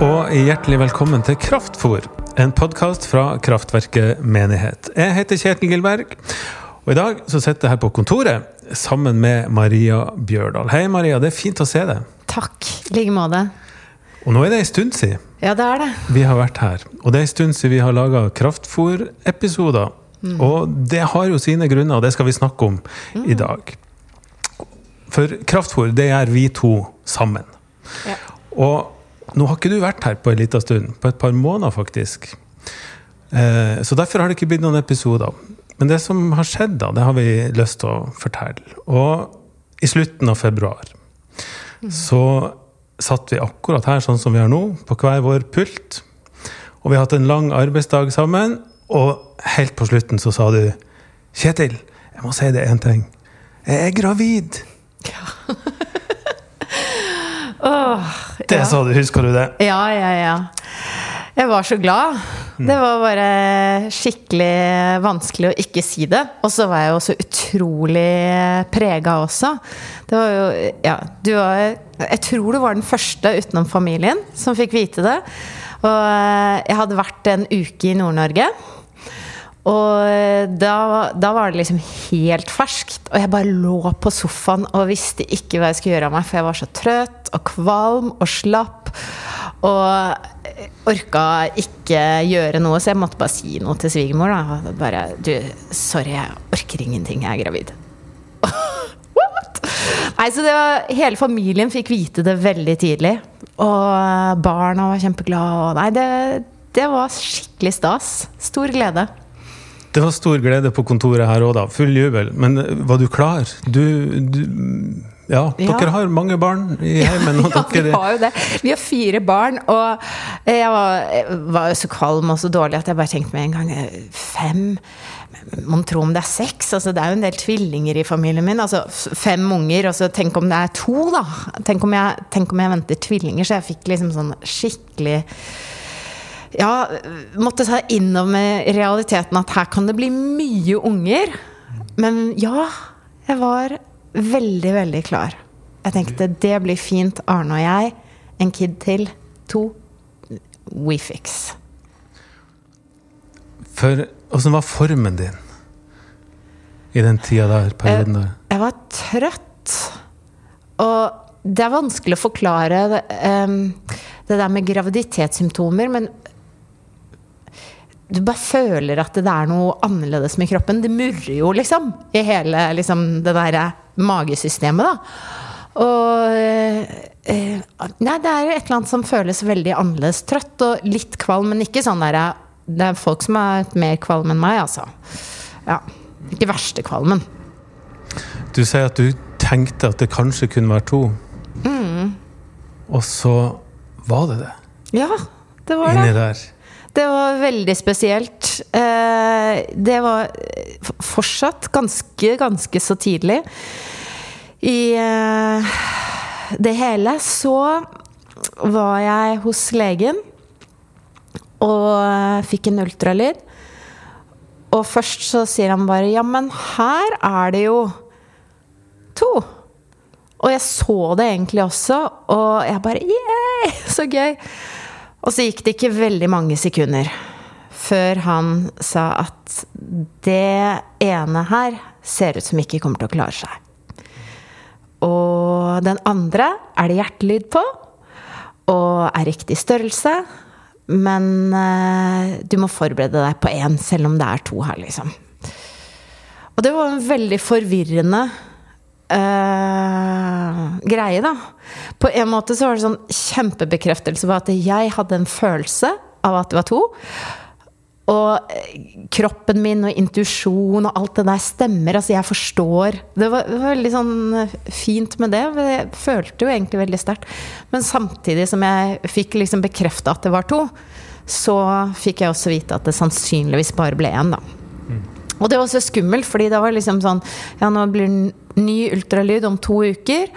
og hjertelig velkommen til Kraftfor, en podkast fra Kraftverket menighet. Jeg heter Kjetil Gilberg, og i dag så sitter jeg her på kontoret sammen med Maria Bjørdal. Hei, Maria. Det er fint å se deg. Takk. I like måte. Og nå er det en stund siden Ja, det er det. vi har vært her. Og det er ei stund siden vi har laga Kraftfor-episoder. Og det har jo sine grunner, og det skal vi snakke om i dag. For Kraftfor, det gjør vi to sammen. Ja. Og nå har ikke du vært her på en liten stund. På et par måneder, faktisk. Eh, så derfor har det ikke blitt noen episoder. Men det som har skjedd, da, det har vi lyst til å fortelle. Og i slutten av februar så satt vi akkurat her sånn som vi har nå, på hver vår pult. Og vi har hatt en lang arbeidsdag sammen, og helt på slutten så sa du Kjetil, jeg må si deg én ting. Jeg er gravid. Åh, Det sa du, husker du det? Ja, ja, ja. Jeg var så glad. Det var bare skikkelig vanskelig å ikke si det. Og så var jeg jo så utrolig prega også. Det var jo Ja, du var Jeg tror du var den første utenom familien som fikk vite det. Og eh, jeg hadde vært en uke i Nord-Norge. Og da, da var det liksom helt ferskt. Og jeg bare lå på sofaen og visste ikke hva jeg skulle gjøre av meg, for jeg var så trøtt og kvalm og slapp. Og orka ikke gjøre noe, så jeg måtte bare si noe til svigermor. Bare Du, sorry, jeg orker ingenting, jeg er gravid. What? Nei, så var, Hele familien fikk vite det veldig tidlig. Og barna var kjempeglade. Og nei, det, det var skikkelig stas. Stor glede. Det var stor glede på kontoret her òg, da. Full jubel. Men eh, var du klar? Du, du ja, Ja. dere har mange barn i heimen. Ja, vi har jo det. Vi har fire barn, og jeg var, jeg var jo så kvalm og så dårlig at jeg bare tenkte med en gang eh, Fem? Mon tro om det er seks? Altså, det er jo en del tvillinger i familien min. Altså fem unger, og så tenk om det er to, da. Tenk om jeg, tenk om jeg venter tvillinger. Så jeg fikk liksom sånn skikkelig ja, måtte ta inn over realiteten at her kan det bli mye unger. Men ja, jeg var veldig, veldig klar. Jeg tenkte det blir fint, Arne og jeg. En kid til. To. We fix. for åssen var formen din i den tida der? Perioden der? Jeg var trøtt. Og det er vanskelig å forklare det, um, det der med graviditetssymptomer, men du bare føler at det er noe annerledes med kroppen. Det murrer jo, liksom, i hele liksom, det derre magesystemet, da. Og eh, Nei, det er et eller annet som føles veldig annerledes. Trøtt og litt kvalm, men ikke sånn derre Det er folk som er mer kvalm enn meg, altså. Ja. Ikke verste kvalmen. Du sier at du tenkte at det kanskje kunne være to. Mm. Og så var det det. Ja, det var Inni det. der. Det var veldig spesielt. Eh, Det var eh, fortsatt ganske, ganske så tidlig. I eh, det hele så var jeg hos legen og fikk en ultralyd. Og først så sier han bare Ja, men her er det jo to. Og jeg så det egentlig også, og jeg bare Yeah! Så gøy! Og så gikk det ikke veldig mange sekunder før han sa at det ene her ser ut som ikke kommer til å klare seg. Og den andre er det hjertelyd på, og er riktig størrelse. Men eh, du må forberede deg på én, selv om det er to her, liksom. Og det var en veldig forvirrende eh, greie, da. På en måte så var det sånn kjempebekreftelse på at jeg hadde en følelse av at det var to. Og eh, kroppen min og intuisjon og alt det der stemmer. Altså, jeg forstår. Det var, det var veldig sånn eh, fint med det. Jeg følte jo egentlig veldig sterkt. Men samtidig som jeg fikk liksom bekrefta at det var to, så fikk jeg også vite at det sannsynligvis bare ble én, da. Og det var så skummelt, fordi det var liksom sånn Ja, nå blir det ny ultralyd om to uker.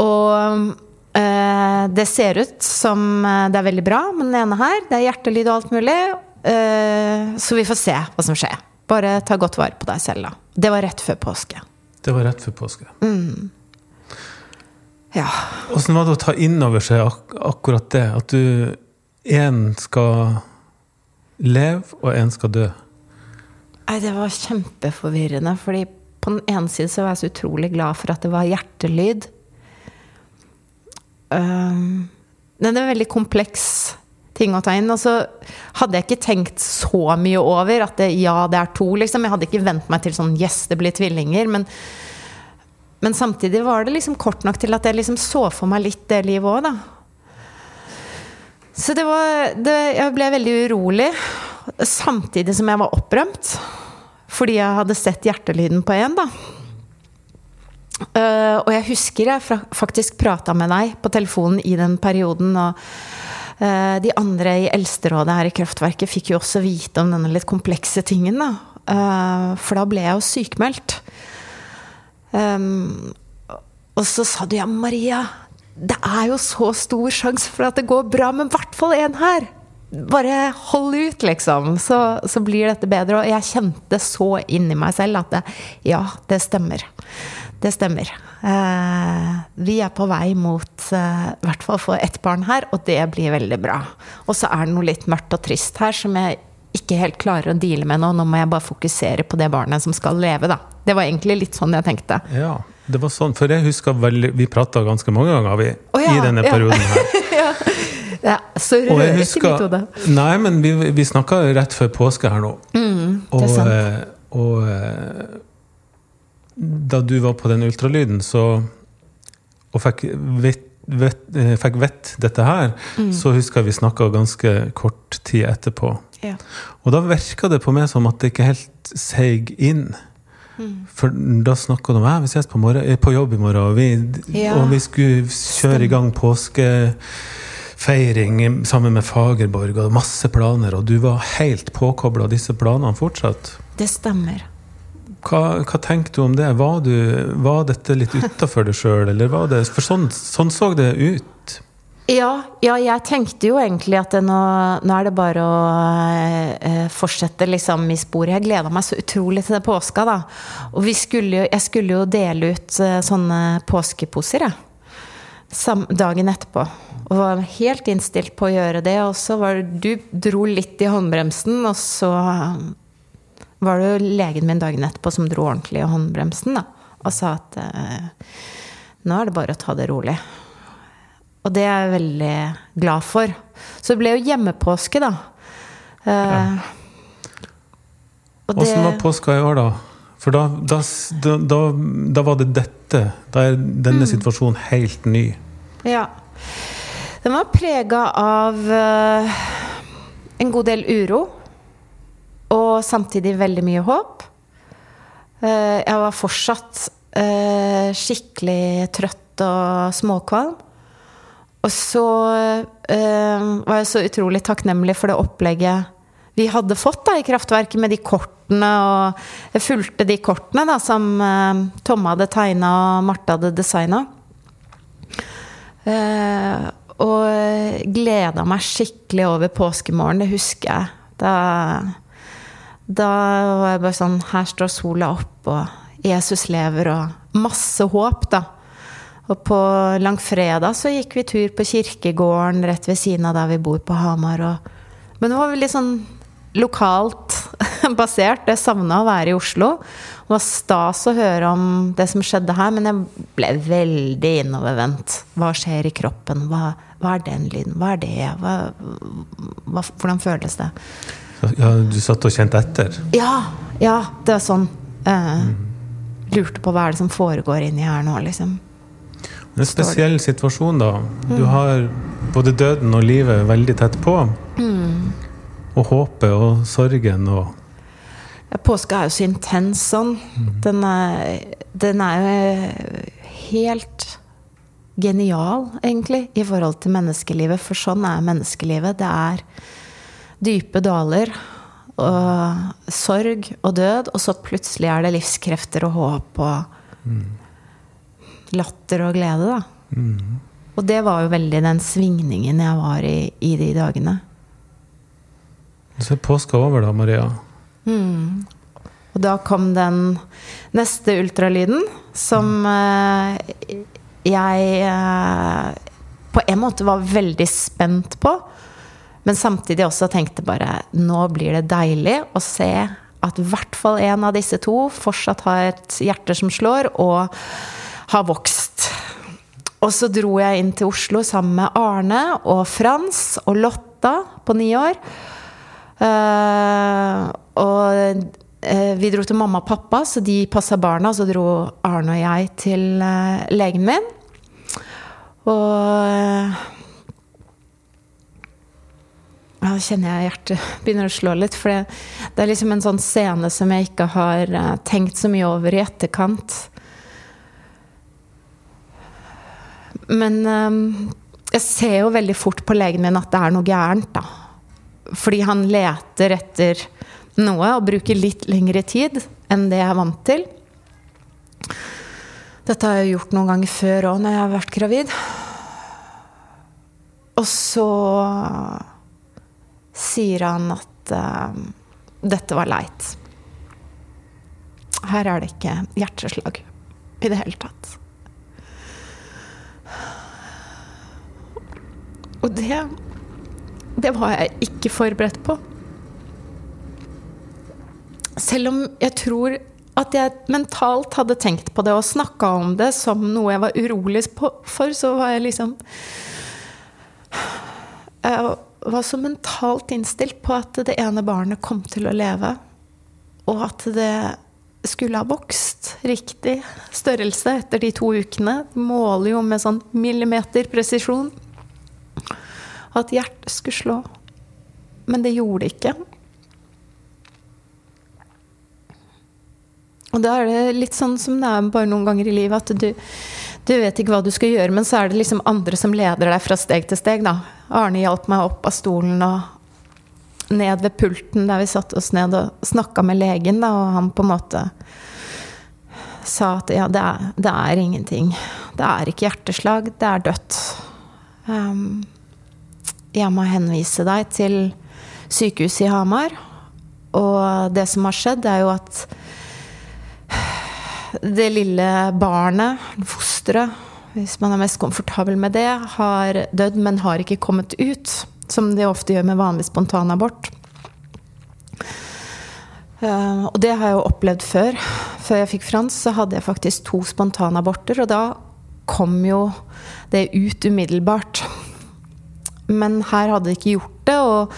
Og eh, det ser ut som eh, det er veldig bra med den ene her. Det er hjertelyd og alt mulig. Eh, så vi får se hva som skjer. Bare ta godt vare på deg selv, da. Det var rett før påske. Det var rett før påske. Ja. Åssen var det å ta inn over seg ak akkurat det? At du én skal leve, og én skal dø? Nei, det var kjempeforvirrende. fordi på den ene siden så var jeg så utrolig glad for at det var hjertelyd. Det er en veldig kompleks ting å ta inn. Og så hadde jeg ikke tenkt så mye over at det, ja, det er to, liksom. Jeg hadde ikke vent meg til sånn yes, det blir tvillinger. Men, men samtidig var det liksom kort nok til at jeg liksom så for meg litt det livet òg, da. Så det var det, Jeg ble veldig urolig. Samtidig som jeg var opprømt. Fordi jeg hadde sett hjertelyden på en, da. Uh, og jeg husker jeg faktisk prata med deg på telefonen i den perioden. Og uh, de andre i Eldsterådet her i Kraftverket fikk jo også vite om denne litt komplekse tingen. Da. Uh, for da ble jeg jo sykmeldt. Um, og så sa du ja, Maria, det er jo så stor sjanse for at det går bra, men i hvert fall en her! Bare hold ut, liksom, så, så, blir dette bedre. Og jeg kjente så inni meg selv at det, ja, det stemmer. Det stemmer. Eh, vi er på vei mot eh, i hvert fall få ett barn her, og det blir veldig bra. Og så er det noe litt mørkt og trist her som jeg ikke helt klarer å deale med nå. Nå må jeg bare fokusere på det barnet som skal leve, da. Det var egentlig litt sånn jeg tenkte. Ja, det var sånn, for jeg husker veldig Vi prata ganske mange ganger, vi, oh, ja, i denne perioden her. ja. Ja, så rører i mitt hode. Nei, men vi, vi snakka rett før påske her nå. Mm, det er sant. Og, og, eh, da du var på den ultralyden så, og fikk vett, vett, eh, fikk vett dette her, mm. så husker jeg vi snakka ganske kort tid etterpå. Ja. Og da virka det på meg som at det ikke helt seig inn. Mm. For da snakka de om at vi ses på, morgen, på, jobb i morgen, og vi, ja. og vi skulle kjøre i gang påske feiring sammen med Fagerborg og masse planer, og du var helt påkobla disse planene fortsatt? Det stemmer. Hva, hva tenker du om det? Var, du, var dette litt utafor deg sjøl, eller var det For sånn, sånn, så det ut. Ja, ja, jeg tenkte jo egentlig at nå, nå, er det bare å eh, fortsette liksom i sporet. Jeg gleda meg så utrolig til det påska, da. Og skulle jo, jeg skulle jo dele ut eh, sånne påskeposer, jeg. Dagen etterpå. Og var helt innstilt på å gjøre det. Og så var det Du dro litt i håndbremsen, og så var det jo legen min dagen etterpå som dro ordentlig i håndbremsen, da. Og sa at eh, nå er det bare å ta det rolig. Og det er jeg veldig glad for. Så det ble jo hjemmepåske, da. Eh, ja. Åssen var påska i år, da? For da, da, da, da var det dette. Da er denne mm. situasjonen helt ny. Ja. Den var prega av uh, en god del uro. Og samtidig veldig mye håp. Uh, jeg var fortsatt uh, skikkelig trøtt og småkvalm. Og så var jeg så utrolig takknemlig for det opplegget vi hadde fått da, i Kraftverket med de kortene. Og jeg fulgte de kortene da, som Tomme hadde tegna og Marte hadde designa. Eh, og gleda meg skikkelig over påskemorgen, det husker jeg. Da, da var jeg bare sånn Her står sola opp, og Jesus lever, og masse håp, da. Og på langfredag så gikk vi tur på kirkegården rett ved siden av der vi bor på Hamar. Og, men det var veldig sånn lokalt basert. Jeg savna å være i Oslo. Det var stas å høre om det som skjedde her, men jeg ble veldig innovervendt. Hva skjer i kroppen? Hva, hva er den lyden? Hva er det? Hva, hva, hvordan føles det? Ja, du satt og kjente etter? Ja. Ja, det var sånn. Eh, lurte på hva er det som foregår inni her nå, liksom. En spesiell situasjon, da. Du mm. har både døden og livet veldig tett på. Mm. Og håpet og sorgen og Påska er jo så intens sånn. Mm. Den, er, den er jo helt genial, egentlig, i forhold til menneskelivet. For sånn er menneskelivet. Det er dype daler og sorg og død, og så plutselig er det livskrefter og håp og mm. latter og glede, da. Mm. Og det var jo veldig den svingningen jeg var i i de dagene. Så er påska over, da, Maria. Mm. Og da kom den neste ultralyden, som eh, jeg eh, på en måte var veldig spent på. Men samtidig også tenkte bare nå blir det deilig å se at i hvert fall en av disse to fortsatt har et hjerte som slår, og har vokst. Og så dro jeg inn til Oslo sammen med Arne og Frans og Lotta på ni år. Uh, og uh, vi dro til mamma og pappa, så de passa barna. Så dro Arne og jeg til uh, legen min. Og ja, kjenner jeg hjertet begynner å slå litt. For det, det, er liksom en sånn scene som jeg ikke har tenkt så mye over i etterkant. Men jeg ser jo veldig fort på legen min at det er noe gærent, da. Fordi han leter etter noe og bruker litt lengre tid enn det jeg er vant til. Dette har jeg gjort noen ganger før òg, når jeg har vært gravid. Og så sier han at uh, dette var leit. Her er det ikke hjerteslag i det hele tatt. Og det Det var jeg ikke forberedt på. Selv om jeg tror at jeg mentalt hadde tenkt på det og snakka om det som noe jeg var urolig for, så var jeg liksom jeg var så mentalt innstilt på at det ene barnet kom til å leve, og at det skulle ha vokst riktig størrelse etter de to ukene. Måler jo med sånn millimeterpresisjon. At hjertet skulle slå. Men det gjorde det ikke. Og da er det litt sånn som det er bare noen ganger i livet, at du, du vet ikke hva du skal gjøre, men så er det liksom andre som leder deg fra steg til steg, da. Arne hjalp meg opp av stolen og ned ved pulten der vi satte oss ned og snakka med legen, da, og han på en måte sa at ja, det er, det er ingenting. Det er ikke hjerteslag, det er dødt. Um, jeg må henvise deg til sykehuset i Hamar. Og det som har skjedd, er jo at det lille barnet, fosteret, hvis man er mest komfortabel med det, har dødd, men har ikke kommet ut. Som de ofte gjør med vanlig spontanabort. Uh, og det har jeg jo opplevd før. Før jeg fikk Frans, så hadde jeg faktisk to spontanaborter. Og da kom jo det ut umiddelbart. Men her hadde de ikke gjort det. og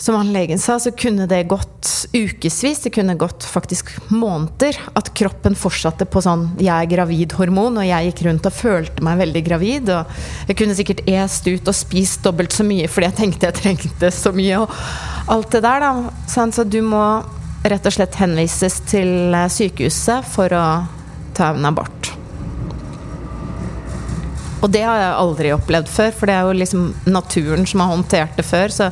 som han legen sa, så kunne det gått ukevis, det kunne gått faktisk måneder. At kroppen fortsatte på sånn 'jeg er gravid'-hormon, og jeg gikk rundt og følte meg veldig gravid. Og jeg kunne sikkert est ut og spist dobbelt så mye fordi jeg tenkte jeg trengte så mye. Og alt det der, da. Så du må rett og slett henvises til sykehuset for å ta en abort. Og det har jeg aldri opplevd før, for det er jo liksom naturen som har håndtert det før. Så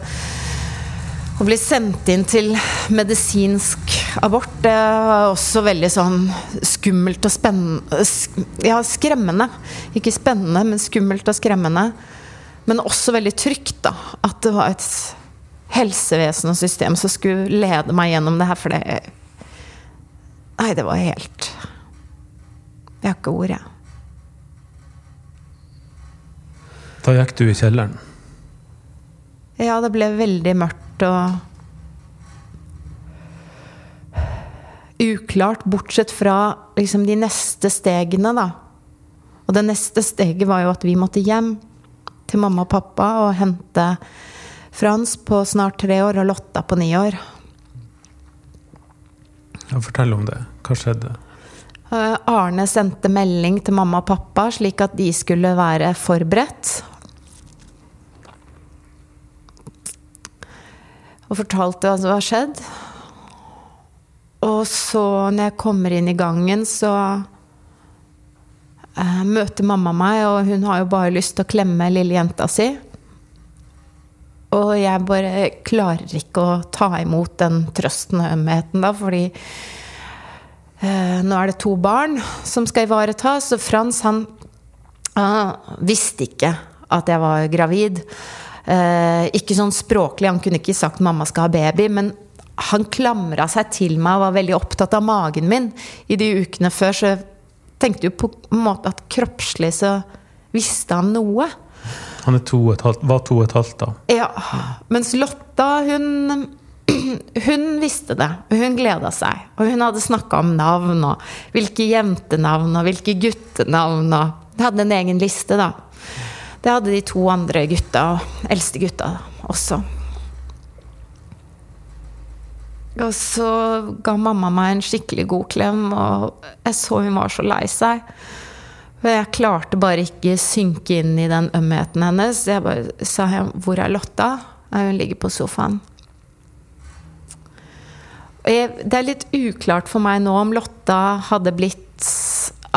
å bli sendt inn til medisinsk abort, det var også veldig sånn skummelt og spennende Ja, skremmende. Ikke spennende, men skummelt og skremmende. Men også veldig trygt, da. At det var et helsevesen og system som skulle lede meg gjennom det her, for det Nei, det var helt Jeg har ikke ord, jeg. Da gikk du i kjelleren? Ja, det ble veldig mørkt og uklart, bortsett fra liksom de neste stegene, da. Og det neste steget var jo at vi måtte hjem til mamma og pappa og hente Frans på snart tre år og Lotta på ni år. Ja, fortell om det. Hva skjedde? Eh, Arne sendte melding til mamma og pappa slik at de skulle være forberedt. Og fortalte hva som var skjedd. Og så, når jeg kommer inn i gangen, så eh, møter mamma meg, og hun har jo bare lyst til å klemme lille jenta si. Og jeg bare klarer ikke å ta imot den trøsten og ømheten, da, fordi eh, nå er det to barn som skal ivaretas, og Frans, han, han visste ikke at jeg var gravid. Eh, ikke sånn språklig, han kunne ikke sagt 'mamma skal ha baby', men han klamra seg til meg og var veldig opptatt av magen min i de ukene før. Så tenkte jo på en måte at kroppslig så visste han noe. Han er to og et halvt, var to og et halvt da. Ja. Mens Lotta, hun hun visste det, og hun gleda seg. Og hun hadde snakka om navn, og hvilke jentenavn og hvilke guttenavn. Og Hun hadde en egen liste, da. Det hadde de to andre gutta, eldste gutta også. Og så ga mamma meg en skikkelig god klem, og jeg så hun var så lei seg. Og jeg klarte bare ikke synke inn i den ømheten hennes. Jeg bare sa 'Hvor er Lotta?' Hun ligger på sofaen. Det er litt uklart for meg nå om Lotta hadde blitt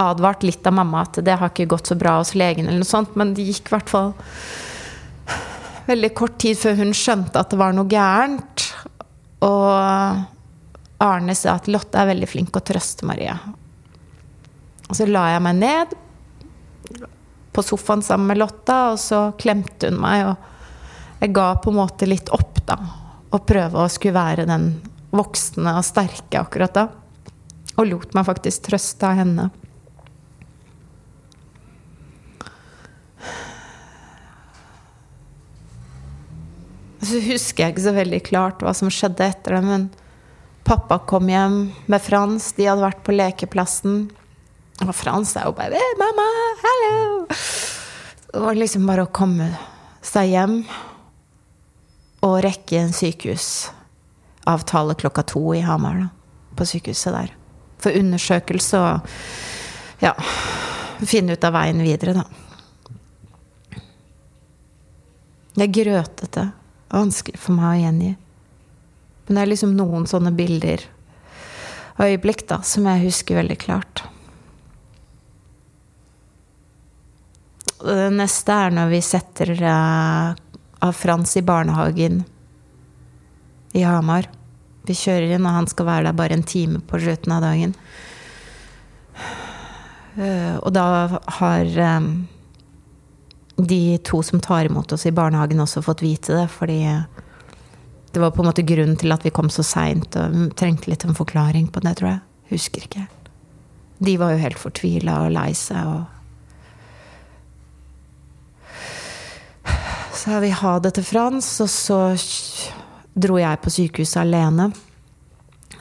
advart litt av mamma at det har ikke gått så bra hos legen, eller noe sånt, men det gikk i hvert fall veldig kort tid før hun skjønte at det var noe gærent. Og Arne sa at Lotte er veldig flink å trøste Maria. Og så la jeg meg ned på sofaen sammen med Lotta, og så klemte hun meg. Og jeg ga på en måte litt opp, da. Og prøve å skulle være den voksne og sterke akkurat da. Og lot meg faktisk trøste av henne. Så husker jeg ikke så veldig klart hva som skjedde etter det, men pappa kom hjem med Frans. De hadde vært på lekeplassen. Og Frans er jo bare hey, 'Mamma, hallo!' Det var liksom bare å komme seg hjem og rekke en sykehusavtale klokka to i Hamar. Da, på sykehuset der. For undersøkelse og ja, finne ut av veien videre, da. Det er grøtete vanskelig for meg å gjengi. Men det er liksom noen sånne bilder, øyeblikk, da, som jeg husker veldig klart. Det neste er når vi setter uh, av Frans i barnehagen i Hamar. Vi kjører inn, og han skal være der bare en time på slutten av dagen. Uh, og da har um, de to som tar imot oss i barnehagen, også fått vite det. Fordi det var på en måte grunnen til at vi kom så seint. Og trengte litt en forklaring på det, tror jeg. Husker ikke. De var jo helt fortvila og lei seg. og Så vi ha det til Frans, og så dro jeg på sykehuset alene.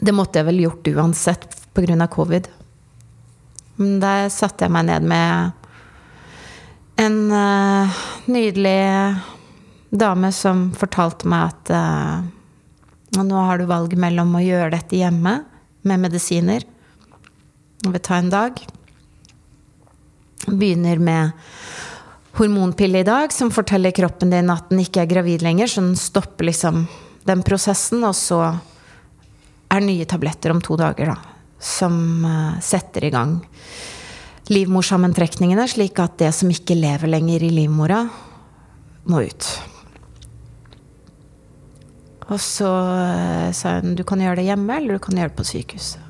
Det måtte jeg vel gjort uansett pga. covid. Men der satte jeg meg ned med en uh, nydelig dame som fortalte meg at uh, nå har du valget mellom å gjøre dette hjemme med medisiner vil ta en dag. Begynner med hormonpille i dag, som forteller kroppen din at den ikke er gravid lenger, så den stopper liksom den prosessen. Og så er nye tabletter om to dager, da, som uh, setter i gang livmorsammentrekningene, slik at det som ikke lever lenger i livmora, må ut. Og så eh, sa hun du kan gjøre det hjemme, eller du kan gjøre det på sykehuset.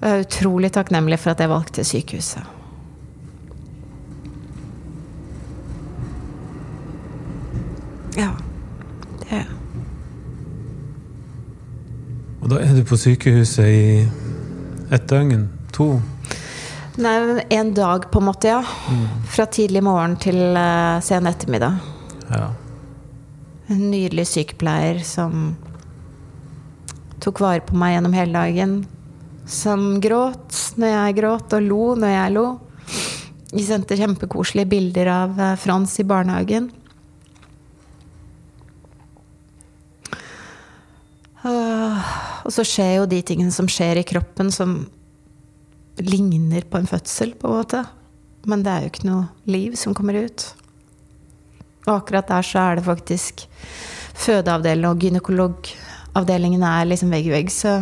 Og Jeg er utrolig takknemlig for at jeg valgte sykehuset. Ja. Det er Og da er du på sykehuset i et døgn? To? Nei, en dag, på en måte, ja. Mm. Fra tidlig morgen til uh, sen ettermiddag. Ja. En nydelig sykepleier som tok vare på meg gjennom hele dagen. Som gråt når jeg gråt, og lo når jeg lo. Vi sendte kjempekoselige bilder av uh, Frans i barnehagen. Og så skjer jo de tingene som skjer i kroppen, som ligner på en fødsel, på en måte. Men det er jo ikke noe liv som kommer ut. Og akkurat der så er det faktisk fødeavdelingen og gynekologavdelingen er liksom vegg i vegg. Så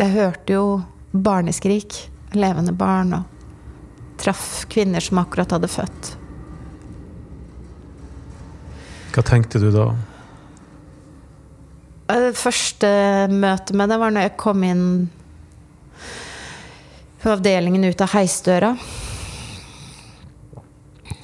jeg hørte jo barneskrik, levende barn, og traff kvinner som akkurat hadde født. Hva tenkte du da? Det første møtet med det var når jeg kom inn på avdelingen ut av heisdøra.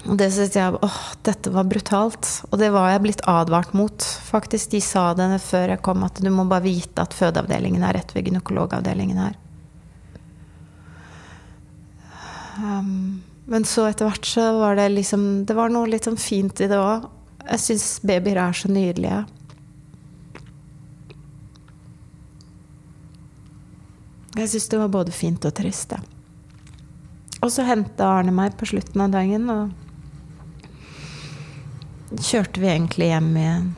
Og det syntes jeg åh, dette var brutalt. Og det var jeg blitt advart mot, faktisk. De sa det før jeg kom, at du må bare vite at fødeavdelingen er rett ved gynekologavdelingen her. Um, men så etter hvert så var det liksom Det var noe litt sånn fint i det òg. Jeg syns babyer er så nydelige. Jeg syns det var både fint og trist, ja. Og så henta Arne meg på slutten av dagen, og kjørte vi egentlig hjem igjen.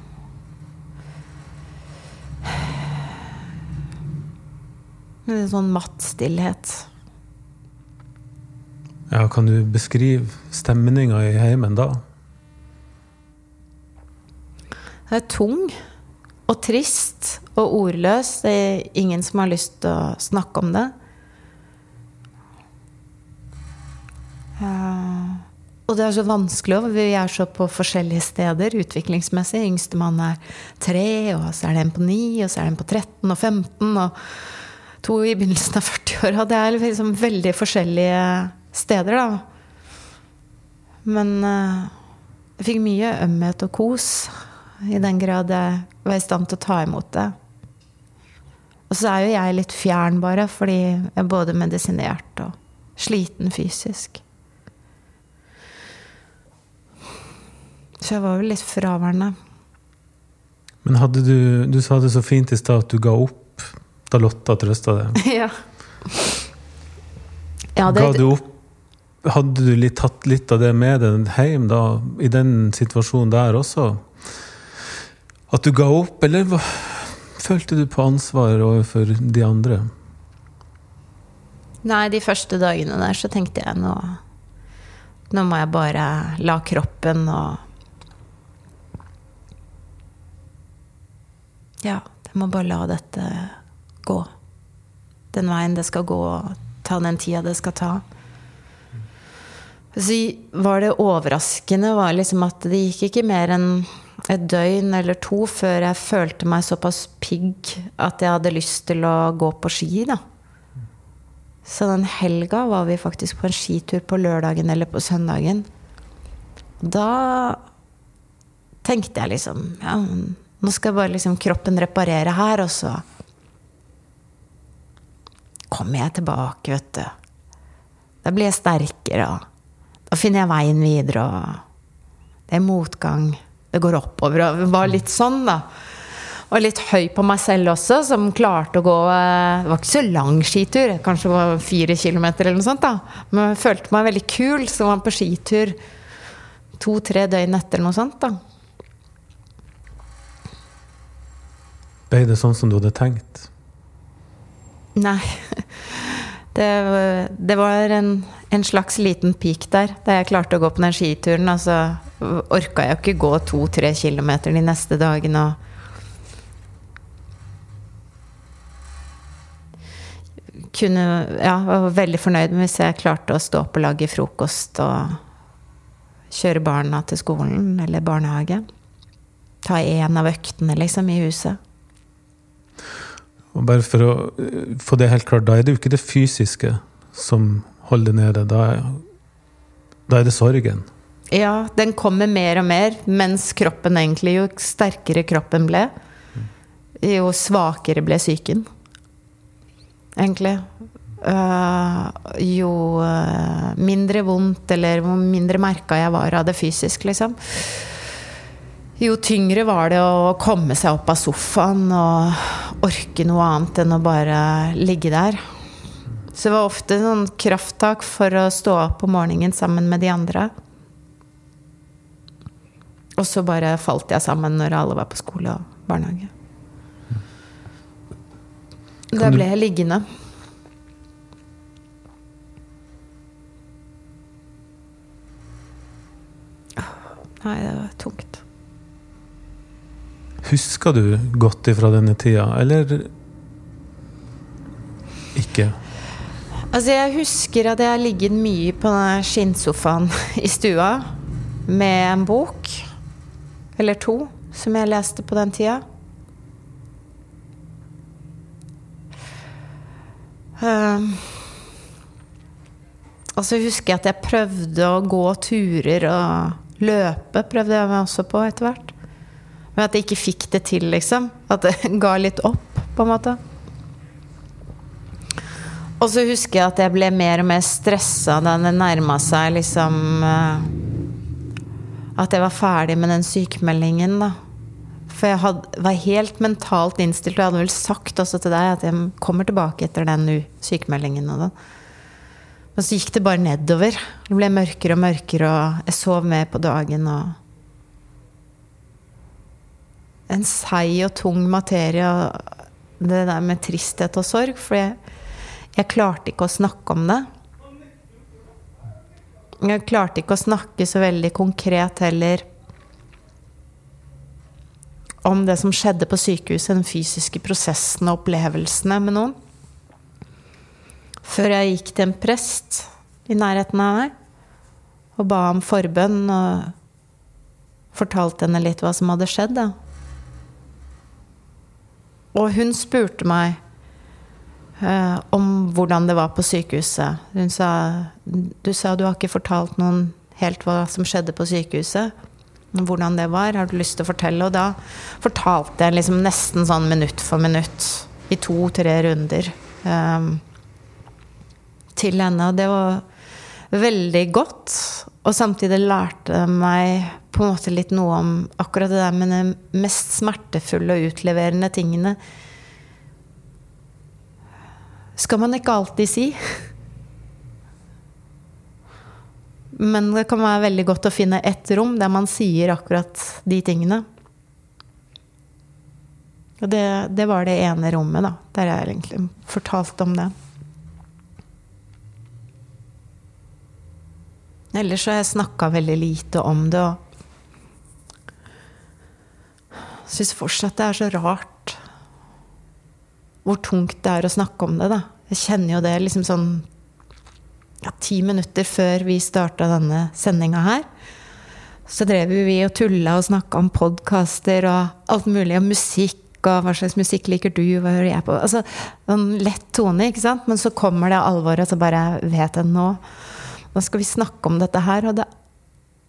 Med en sånn matt stillhet. Ja, kan du beskrive stemninga i heimen da? Det er tung og trist og ordløs. Det er ingen som har lyst til å snakke om det. Uh, og det er så vanskelig, og vi er så på forskjellige steder utviklingsmessig. Yngstemann er tre, og så er det en på ni, og så er det en på 13 og 15, og to i begynnelsen av 40-åra. Det er liksom veldig forskjellige steder, da. Men uh, jeg fikk mye ømhet og kos, i den grad jeg var i stand til å ta imot det. Og så er jo jeg litt fjern, bare, fordi jeg er både medisinert og sliten fysisk. Så jeg var vel litt fraværende. Men hadde du Du sa det så fint i stad at du ga opp da Lotta trøsta deg. ja. ja det, Ga du opp? Hadde du litt, tatt litt av det med deg hjem da, i den situasjonen der også? At du ga opp, eller hva, følte du på ansvar overfor de andre? Nei, de første dagene der så tenkte jeg nå Nå må jeg bare la kroppen og Ja, jeg må bare la dette gå. Den veien det skal gå, ta den tida det skal ta. Så var det overraskende var liksom at det gikk ikke mer enn et døgn eller to før jeg følte meg såpass pigg at jeg hadde lyst til å gå på ski. da. Så den helga var vi faktisk på en skitur på lørdagen eller på søndagen. Da tenkte jeg liksom ja, nå skal bare liksom kroppen reparere her, og så kommer jeg tilbake, vet du. Da blir jeg sterkere, og da finner jeg veien videre, og det er motgang. Det går oppover. Og var litt sånn, da. Og litt høy på meg selv også, som klarte å gå eh, Det var ikke så lang skitur, kanskje det var fire kilometer eller noe sånt, da. Men jeg følte meg veldig kul som var på skitur to-tre døgn etter eller noe sånt, da. Ble det sånn som du hadde tenkt? Nei. Det, det var en, en, slags liten peak der, da jeg klarte å gå på den skituren. Og så orka jeg ikke gå to-tre kilometer de neste dagene. Og kunne Ja, var veldig fornøyd med hvis jeg klarte å stå opp og lage frokost og kjøre barna til skolen eller barnehage. Ta én av øktene, liksom, i huset. Og bare for å eh, få det helt klart, da er det jo ikke det fysiske som holder nede. Da da er det sorgen. Ja, den kommer mer og mer, mens kroppen egentlig Jo sterkere kroppen ble, jo svakere ble psyken. Egentlig. Uh, jo uh, mindre vondt eller hvor mindre merka jeg var av det fysisk, liksom jo tyngre var det å komme seg opp av sofaen og orke noe annet enn å bare ligge der. Så det var ofte noen krafttak for å stå opp om morgenen sammen med de andre. Og så bare falt jeg sammen når alle var på skole og barnehage. Da ble jeg liggende. Nei, det var tungt. Husker du godt ifra denne tida, eller ikke? Altså, jeg husker at jeg har ligget mye på skinnsofaen i stua med en bok. Eller to, som jeg leste på den tida. Um, og så husker jeg at jeg prøvde å gå turer og løpe. Prøvde jeg meg også på etter hvert. Men at jeg ikke fikk det til, liksom. At det ga litt opp, på en måte. Og så husker jeg at jeg ble mer og mer stressa da det nærma seg liksom eh, At jeg var ferdig med den sykemeldingen, da. For jeg had, var helt mentalt innstilt, og jeg hadde vel sagt også til deg at jeg kommer tilbake etter den sykemeldingen. Og den. Men så gikk det bare nedover. Det ble mørkere og mørkere, og jeg sov mer på dagen. og En seig og tung materie, og det der med tristhet og sorg. For jeg, jeg klarte ikke å snakke om det. Jeg klarte ikke å snakke så veldig konkret heller om det som skjedde på sykehuset, den fysiske prosessen og opplevelsene med noen. Før jeg gikk til en prest i nærheten av meg og ba om forbønn og fortalte henne litt hva som hadde skjedd. Og hun spurte meg uh, om hvordan det var på sykehuset. Hun sa Du sa du har ikke fortalt noen helt hva som skjedde på sykehuset hvordan det var. Har du lyst til å fortelle? Og da fortalte jeg liksom nesten sånn minutt for minutt i to-tre runder um, til henne. Og det var veldig godt. Og samtidig lærte meg på en måte litt noe om akkurat det der med de mest smertefulle og utleverende tingene. Skal man ikke alltid si. Men det kan være veldig godt å finne ett rom der man sier akkurat de tingene. Og det, det var det ene rommet, da, der jeg egentlig fortalte om det. Ellers har jeg snakka veldig lite om det, og syns fortsatt det er så rart hvor tungt det er å snakke om det, da. Jeg kjenner jo det liksom sånn ja, ti minutter før vi starta denne sendinga her, så drev vi og tulla og snakka om podkaster og alt mulig, og musikk. Og hva slags musikk liker du, hva hører jeg på? Altså, en lett tone, ikke sant? Men så kommer det alvoret, og så bare vet jeg nå Nå skal vi snakke om dette her, og det,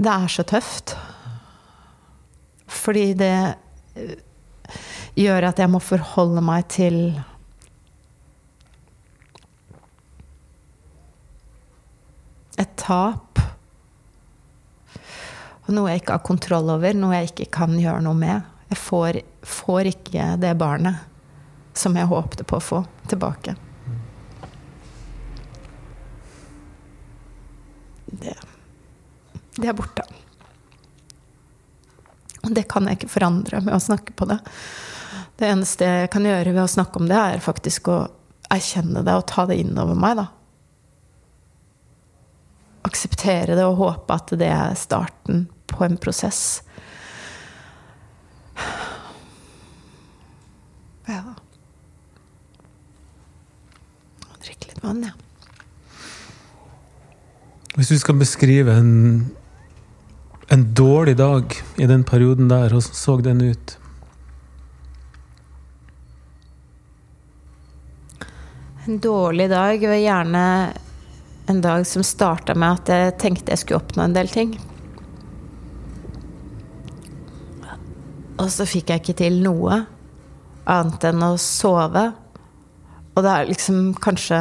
det er så tøft. Fordi det gjør at jeg må forholde meg til et tap. Og noe jeg ikke har kontroll over, noe jeg ikke kan gjøre noe med. Jeg får, får ikke det barnet som jeg håpte på å få tilbake. Det, det er borte. Og det kan jeg ikke forandre med å snakke på det. Det eneste jeg kan gjøre ved å snakke om det, er faktisk å erkjenne det og ta det inn over meg. da akseptere det og håpe at det er starten på en prosess. Ja Drikke litt vann, ja. Hvis du skal beskrive en, en dårlig dag i den perioden der, hvordan så den ut? En dårlig dag vil gjerne en dag som starta med at jeg tenkte jeg skulle oppnå en del ting. Og så fikk jeg ikke til noe annet enn å sove. Og det er liksom kanskje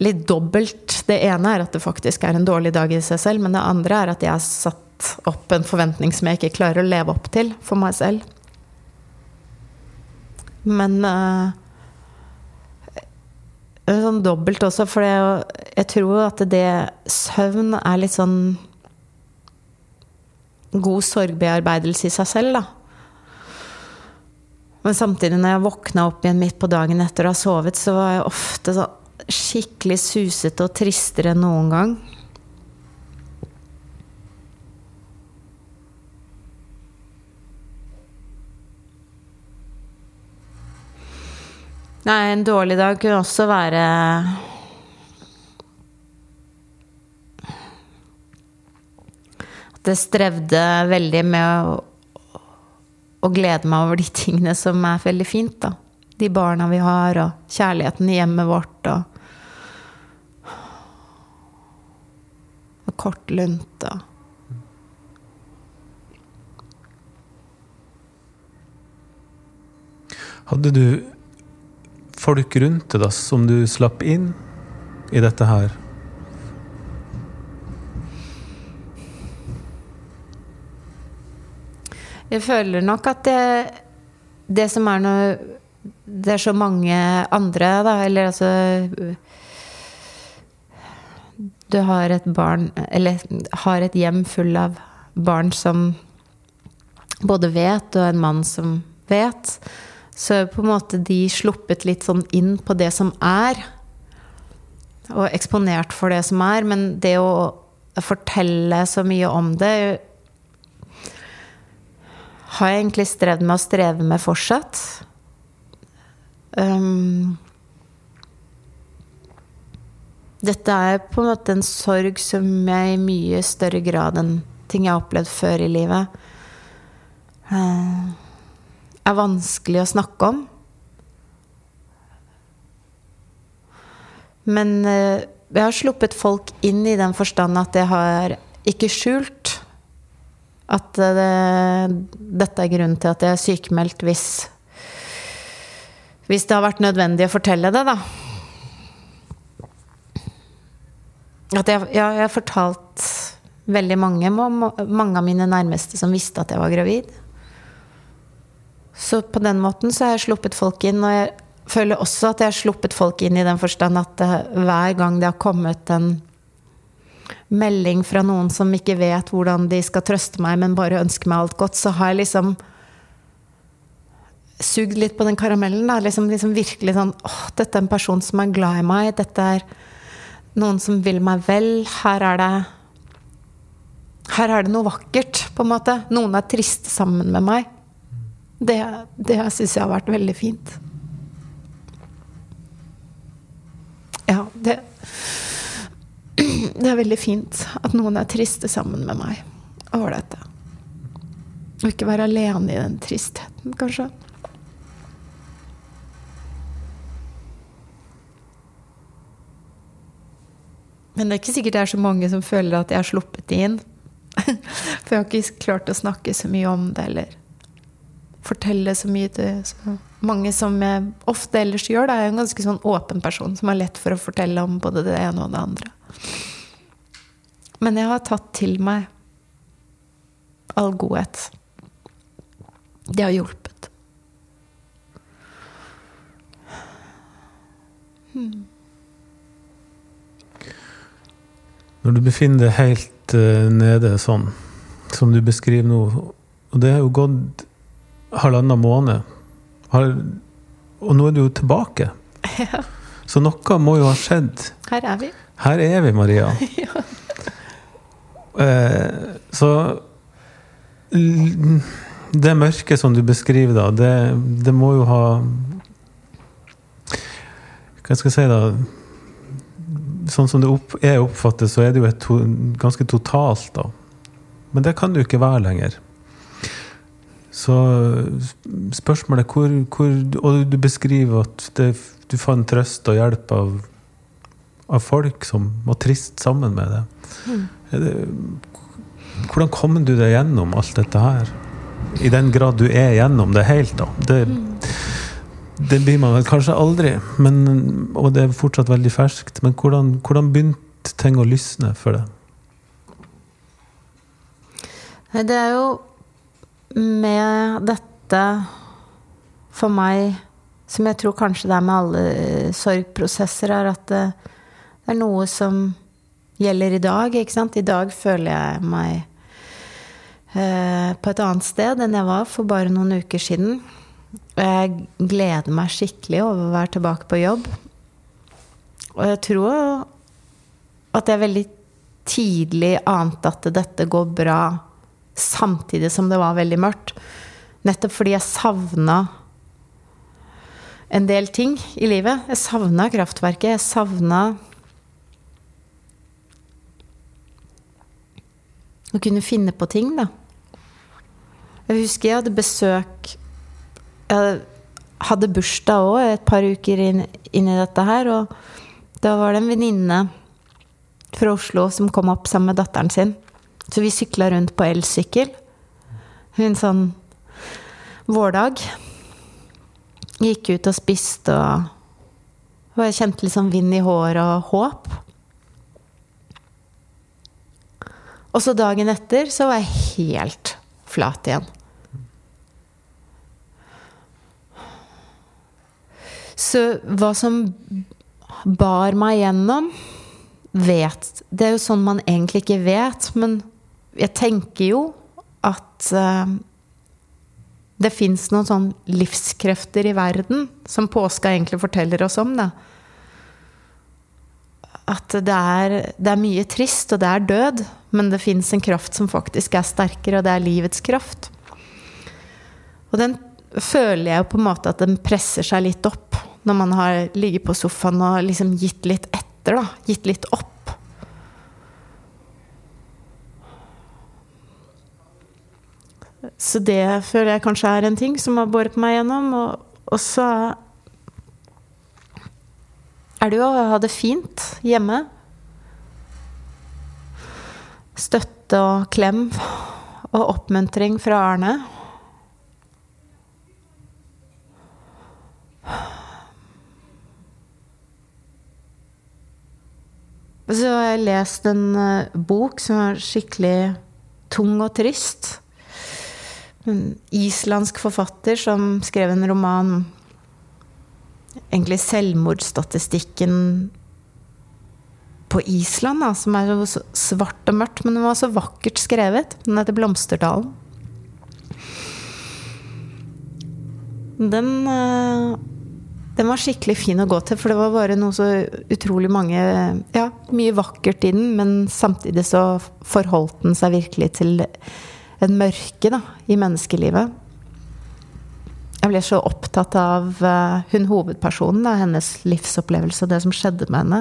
litt dobbelt. Det ene er at det faktisk er en dårlig dag i seg selv, men det andre er at jeg har satt opp en forventning som jeg ikke klarer å leve opp til for meg selv. Men uh, sånn dobbelt også, for jeg, jeg tror at det søvn er litt sånn god sorgbearbeidelse i seg selv, da. Men samtidig, når jeg våkna opp igjen midt på dagen etter å ha sovet, så var jeg ofte sånn skikkelig susete og tristere enn noen gang. Nei, en dårlig dag kunne også være At jeg strevde veldig med å, å, glede meg over de tingene som er veldig fint, da. De barna vi har, og kjærligheten i hjemmet vårt, og Og kort lunt, og Hadde du folk rundt deg som du slapp inn i dette her? Jeg føler nok at det, det som er noe Det er så mange andre, da, eller altså Du har et barn Eller har et hjem full av barn som både vet, og en mann som vet. Så på en måte de sluppet litt sånn inn på det som er. Og eksponert for det som er. Men det å fortelle så mye om det har jeg egentlig strevd med å streve med fortsatt. Um, dette er på en måte en sorg som jeg i mye større grad enn ting jeg har opplevd før i livet, uh, er vanskelig å snakke om. Men uh, jeg har sluppet folk inn i den forstand at jeg har ikke skjult at det, dette er grunnen til at jeg er sykemeldt hvis Hvis det har vært nødvendig å fortelle det, da. At jeg, jeg har fortalt veldig mange, mange av mine nærmeste som visste at jeg var gravid. Så på den måten så har jeg sluppet folk inn. Og jeg føler også at jeg har sluppet folk inn i den forstand at hver gang det har kommet en melding fra noen som ikke vet hvordan de skal trøste meg, men bare ønsker meg alt godt, så har jeg liksom sugd litt på den karamellen. Da. Liksom, liksom virkelig sånn åh, dette er en person som er glad i meg. Dette er noen som vil meg vel. Her er det Her er det noe vakkert, på en måte. Noen er triste sammen med meg. Det, det syns jeg har vært veldig fint. Ja, det det er veldig fint at noen er triste sammen med meg. over dette. Og ikke være alene i den tristheten, kanskje. Men det er ikke sikkert det er så mange som føler at jeg har sluppet det inn. For jeg har ikke klart å snakke så mye om det, eller fortelle så mye til så mange som jeg ofte ellers gjør. Da. Jeg er en ganske sånn åpen person som har lett for å fortelle om både det ene og det andre. Men jeg har tatt til meg all godhet. Det har hjulpet. Hmm. Når du befinner deg helt uh, nede sånn, som du beskriver nå, og det har jo gått halvannen måned, og nå er du jo tilbake. Ja. Så noe må jo ha skjedd. Her er vi. Her er vi, Maria. ja. Eh, så Det mørket som du beskriver, da, det, det må jo ha Hva skal jeg si, da? Sånn som det opp, oppfattet så er det jo et to, ganske totalt, da. Men det kan det jo ikke være lenger. Så spørsmålet hvor, hvor Og du beskriver at det, du fant trøst og hjelp av, av folk som var trist sammen med det. Mm. Hvordan kommer du deg gjennom alt dette her? I den grad du er gjennom det helt, da. Det, det blir man vel kanskje aldri, men, og det er fortsatt veldig ferskt. Men hvordan, hvordan begynte ting å lysne for deg? Det er jo med dette for meg som jeg tror kanskje det er med alle sorgprosesser, er at det, det er noe som gjelder i dag. Ikke sant? I dag føler jeg meg eh, på et annet sted enn jeg var for bare noen uker siden. Og jeg gleder meg skikkelig over å være tilbake på jobb. Og jeg tror at jeg veldig tidlig ante at dette går bra samtidig som det var veldig mørkt. Nettopp fordi jeg savna en del ting i livet. Jeg savna kraftverket. Jeg savna Å kunne finne på ting, da. Jeg husker jeg hadde besøk Jeg hadde bursdag òg et par uker inn, inn, i dette her. Og da var det en venninne fra Oslo som kom opp sammen med datteren sin. Så vi sykla rundt på elsykkel. En sånn vårdag. Gikk ut og spiste og Og jeg kjente litt sånn vind i håret og håp. Og så dagen etter så var jeg helt flat igjen. Så hva som bar meg gjennom, vet Det er jo sånn man egentlig ikke vet, men jeg tenker jo at uh, det fins noen sånn livskrefter i verden som påska egentlig forteller oss om. det. At det er, det er mye trist, og det er død, men det fins en kraft som faktisk er sterkere, og det er livets kraft. Og den føler jeg jo på en måte at den presser seg litt opp når man har ligget på sofaen og liksom gitt litt etter, da. Gitt litt opp. Så det føler jeg kanskje er en ting som har båret meg gjennom. Og, og så er det jo å ha det fint hjemme. Støtte og klem og oppmuntring fra Arne. Og så har jeg lest en uh, bok som er skikkelig tung og trist. En islandsk forfatter som skrev en roman Egentlig selvmordsstatistikken på Island, da, som er så svart og mørkt, men den var så vakkert skrevet. Den heter 'Blomsterdalen'. Den uh, den var skikkelig fin å gå til, for det var bare noe så utrolig mange Ja, mye vakkert i den, men samtidig så forholdt den seg virkelig til en mørke da, i menneskelivet. Jeg ble så opptatt av uh, hun hovedpersonen, da, hennes livsopplevelse og det som skjedde med henne.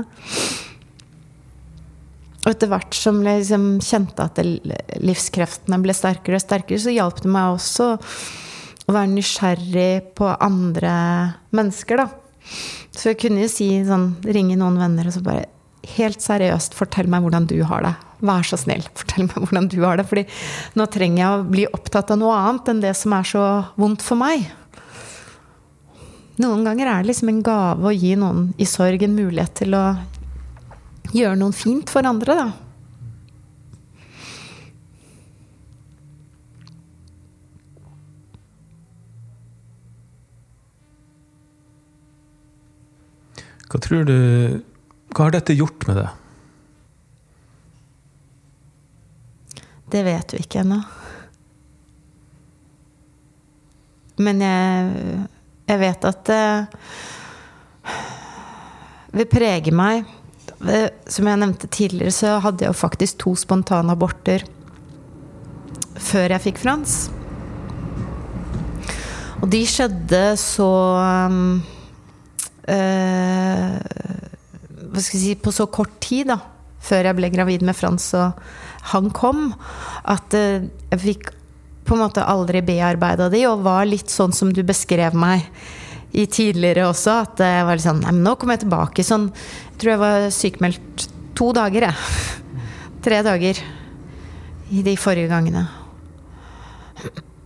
Og etter hvert som jeg liksom kjente at livskreftene ble sterkere og sterkere, så hjalp det meg også å være nysgjerrig på andre mennesker, da. Så jeg kunne jo si sånn, ringe noen venner og så bare Helt seriøst, fortell meg hvordan du har det. Vær så snill, fortell meg hvordan du har det. Fordi nå trenger jeg å bli opptatt av noe annet enn det som er så vondt for meg. Noen ganger er det liksom en gave å gi noen i sorg en mulighet til å gjøre noe fint for andre, da. Hva tror du Hva har dette gjort med deg? Det vet vi ikke ennå. Men jeg, jeg vet at det vil prege meg. Som jeg nevnte tidligere, så hadde jeg jo faktisk to spontane aborter før jeg fikk Frans. Og de skjedde så uh, Hva skal jeg si På så kort tid, da. Før jeg ble gravid med Frans og han kom, at uh, jeg fikk på en måte aldri bearbeida de, og var litt sånn som du beskrev meg i tidligere også. At jeg var litt sånn Nei, men nå kommer jeg tilbake sånn Jeg tror jeg var sykemeldt to dager, jeg. Tre dager i de forrige gangene.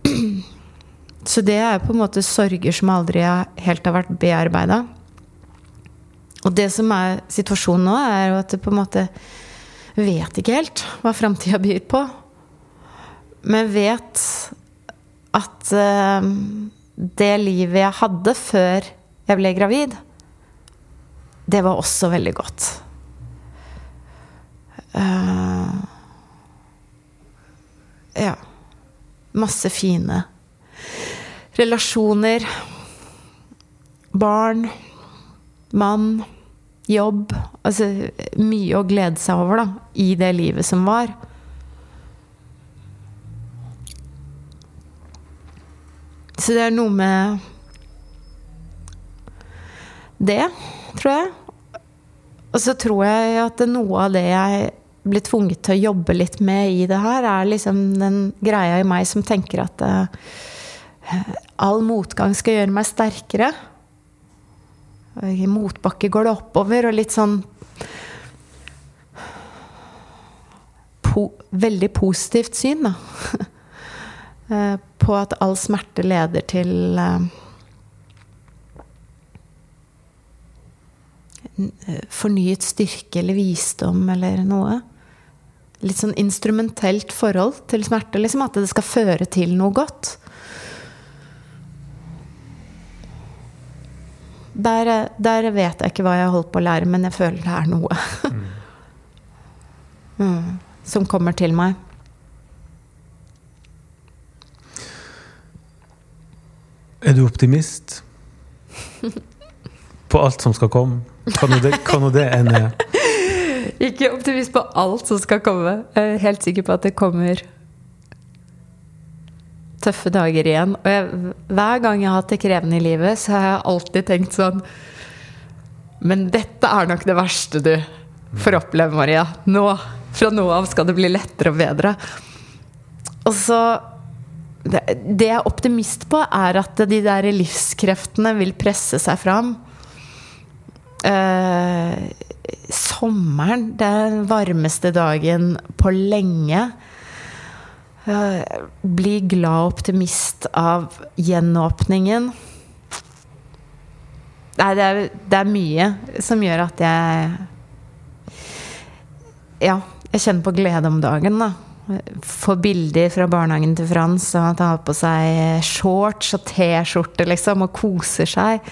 Så det er på en måte sorger som aldri helt har vært bearbeida. Og det som er situasjonen nå, er jo at det på en måte vet ikke helt hva framtida byr på. Men vet at uh, det livet jeg hadde før jeg ble gravid, det var også veldig godt. Uh, ja. Masse fine relasjoner. Barn. Mann jobb Altså mye å glede seg over da, i det livet som var. Så det er noe med det, tror jeg. Og så tror jeg at noe av det jeg blir tvunget til å jobbe litt med i det her, er liksom den greia i meg som tenker at uh, all motgang skal gjøre meg sterkere. I motbakke går det oppover, og litt sånn po Veldig positivt syn, da. Eh, på at all smerte leder til uh, fornyet styrke eller visdom eller noe. Litt sånn instrumentelt forhold til smerte. Liksom at det skal føre til noe godt. Der, der vet jeg ikke hva jeg har holdt på å lære, men jeg føler det er noe. Mm. mm. Som kommer til meg. Er du optimist? På alt som skal komme? Kan nå det, kan det? Ikke optimist på alt som skal komme. Jeg er helt sikker på at det kommer tøffe dager igjen. Og jeg, hver gang jeg har hatt det krevende i livet, så har jeg alltid tenkt sånn Men dette er nok det verste du får oppleve, Maria. Nå, fra nå av skal det bli lettere og bedre. Og så det, det jeg er optimist på, er at de der livskreftene vil presse seg fram. Eh, sommeren, den varmeste dagen på lenge. Eh, bli glad optimist av gjenåpningen. Nei, det er, det er mye som gjør at jeg Ja, jeg kjenner på glede om dagen, da Få bilder fra barnehagen til Frans, og han tar på seg shorts og T-skjorte, liksom, og koser seg.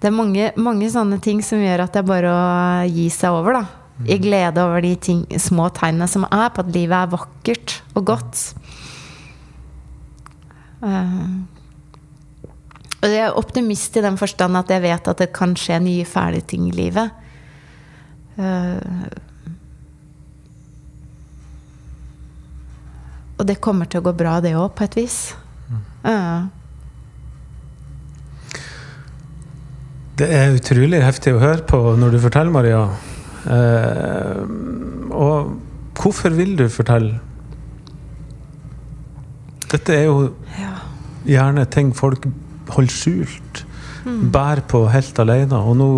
Det er mange, mange, sånne ting som gjør at det er bare å gi seg over, da. I glede over de ting, små tegnene som er på at livet er vakkert og godt. Uh, og jeg er optimist i den forstand at jeg vet at det kan skje nye fæle ting i livet. Uh, Og det kommer til å gå bra, det òg, på et vis. Mm. Det er utrolig heftig å høre på når du forteller, Maria. Eh, og hvorfor vil du fortelle? Dette er jo ja. gjerne ting folk holder skjult. Mm. Bærer på helt alene. Og nå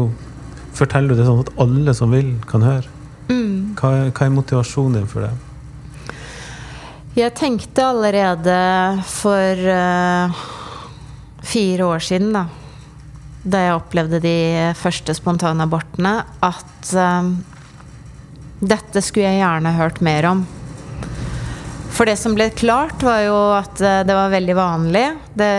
forteller du det sånn at alle som vil, kan høre. Mm. Hva, er, hva er motivasjonen din for det? Jeg tenkte allerede for uh, fire år siden, da, da jeg opplevde de første spontanabortene, at uh, dette skulle jeg gjerne hørt mer om. For det som ble klart, var jo at uh, det var veldig vanlig. Det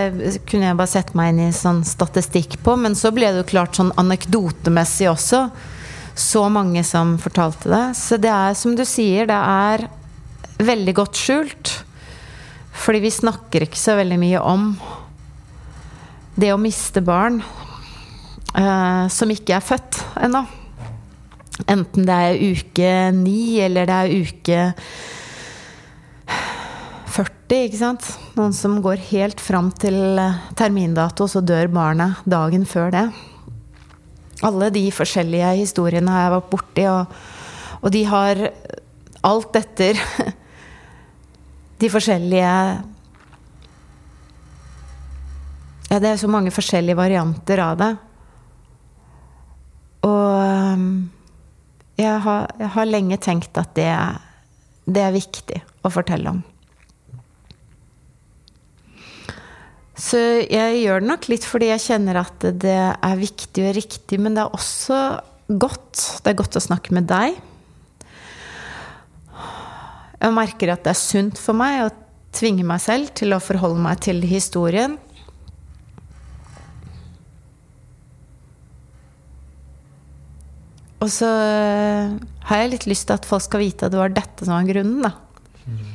kunne jeg bare sette meg inn i sånn statistikk på. Men så ble det jo klart sånn anekdotemessig også. Så mange som fortalte det. Så det er som du sier, det er veldig godt skjult. Fordi vi snakker ikke så veldig mye om det å miste barn som ikke er født ennå. Enten det er uke ni, eller det er uke 40, ikke sant. Noen som går helt fram til termindato, og så dør barnet dagen før det. Alle de forskjellige historiene har jeg vært borti, og, og de har alt etter de forskjellige Ja, det er så mange forskjellige varianter av det. Og um, jeg har, jeg har lenge tenkt at det, det er viktig å fortelle om. Så jeg gjør det nok litt fordi jeg kjenner at det er viktig og riktig, men det er også godt. Det er godt å snakke med deg. Jeg merker at det er sunt for meg å tvinge meg selv til å forholde meg til historien. Og så eh, har jeg litt lyst til at folk skal vite at det var dette som var grunnen, da. Mm.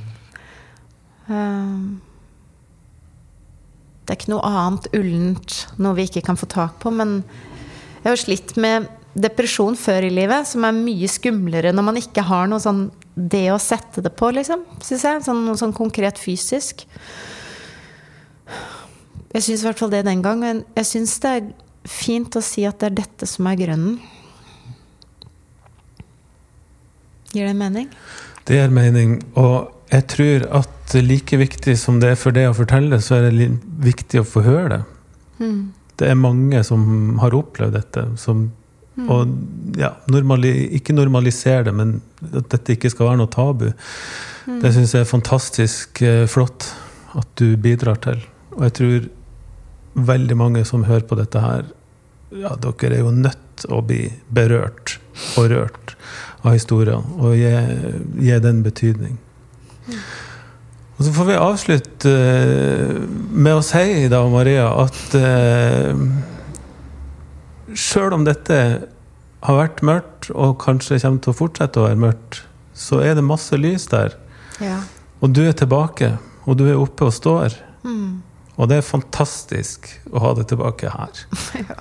Det er ikke noe annet ullent, noe vi ikke kan få tak på. Men jeg har slitt med depresjon før i livet, som er mye skumlere når man ikke har noe sånn det å sette det på, liksom, syns jeg. Sånn, noe sånn konkret fysisk. Jeg syns i hvert fall det den gang. Men jeg syns det er fint å si at det er dette som er grunnen. Gir det mening? Det gir mening. Og jeg tror at like viktig som det er for deg å fortelle, så er det viktig å få høre det. Mm. Det er mange som har opplevd dette, som Mm. Og ja, normali ikke normalisere det, men at dette ikke skal være noe tabu. Mm. Det syns jeg er fantastisk eh, flott at du bidrar til. Og jeg tror veldig mange som hører på dette her, ja, dere er jo nødt å bli berørt og rørt av historien, og gi, gi den betydning. Og så får vi avslutte eh, med å si, da, Maria, at eh, sjøl om dette har vært mørkt, og kanskje kommer til å fortsette å være mørkt, så er det masse lys der. Ja. Og du er tilbake, og du er oppe og står. Mm. Og det er fantastisk å ha det tilbake her. ja.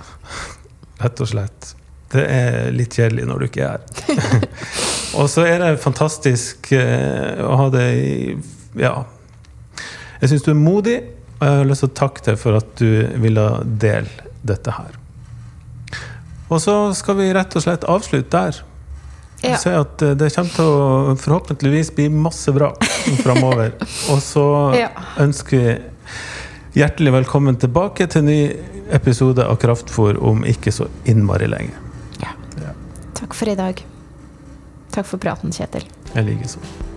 Rett og slett. Det er litt kjedelig når du ikke er her. og så er det fantastisk eh, å ha det i Ja. Jeg syns du er modig, og jeg har lyst til å takke deg for at du ville dele dette her. Og så skal vi rett og slett avslutte der. Ja. Si at eh, det kommer til å forhåpentligvis bli masse bra framover. Og så Ja. ønsker vi hjertelig velkommen tilbake til ny episode av Kraftfôr om ikke så innmari lenge. Takk for i dag. Takk for praten, Kjetil. Jeg liker sånn.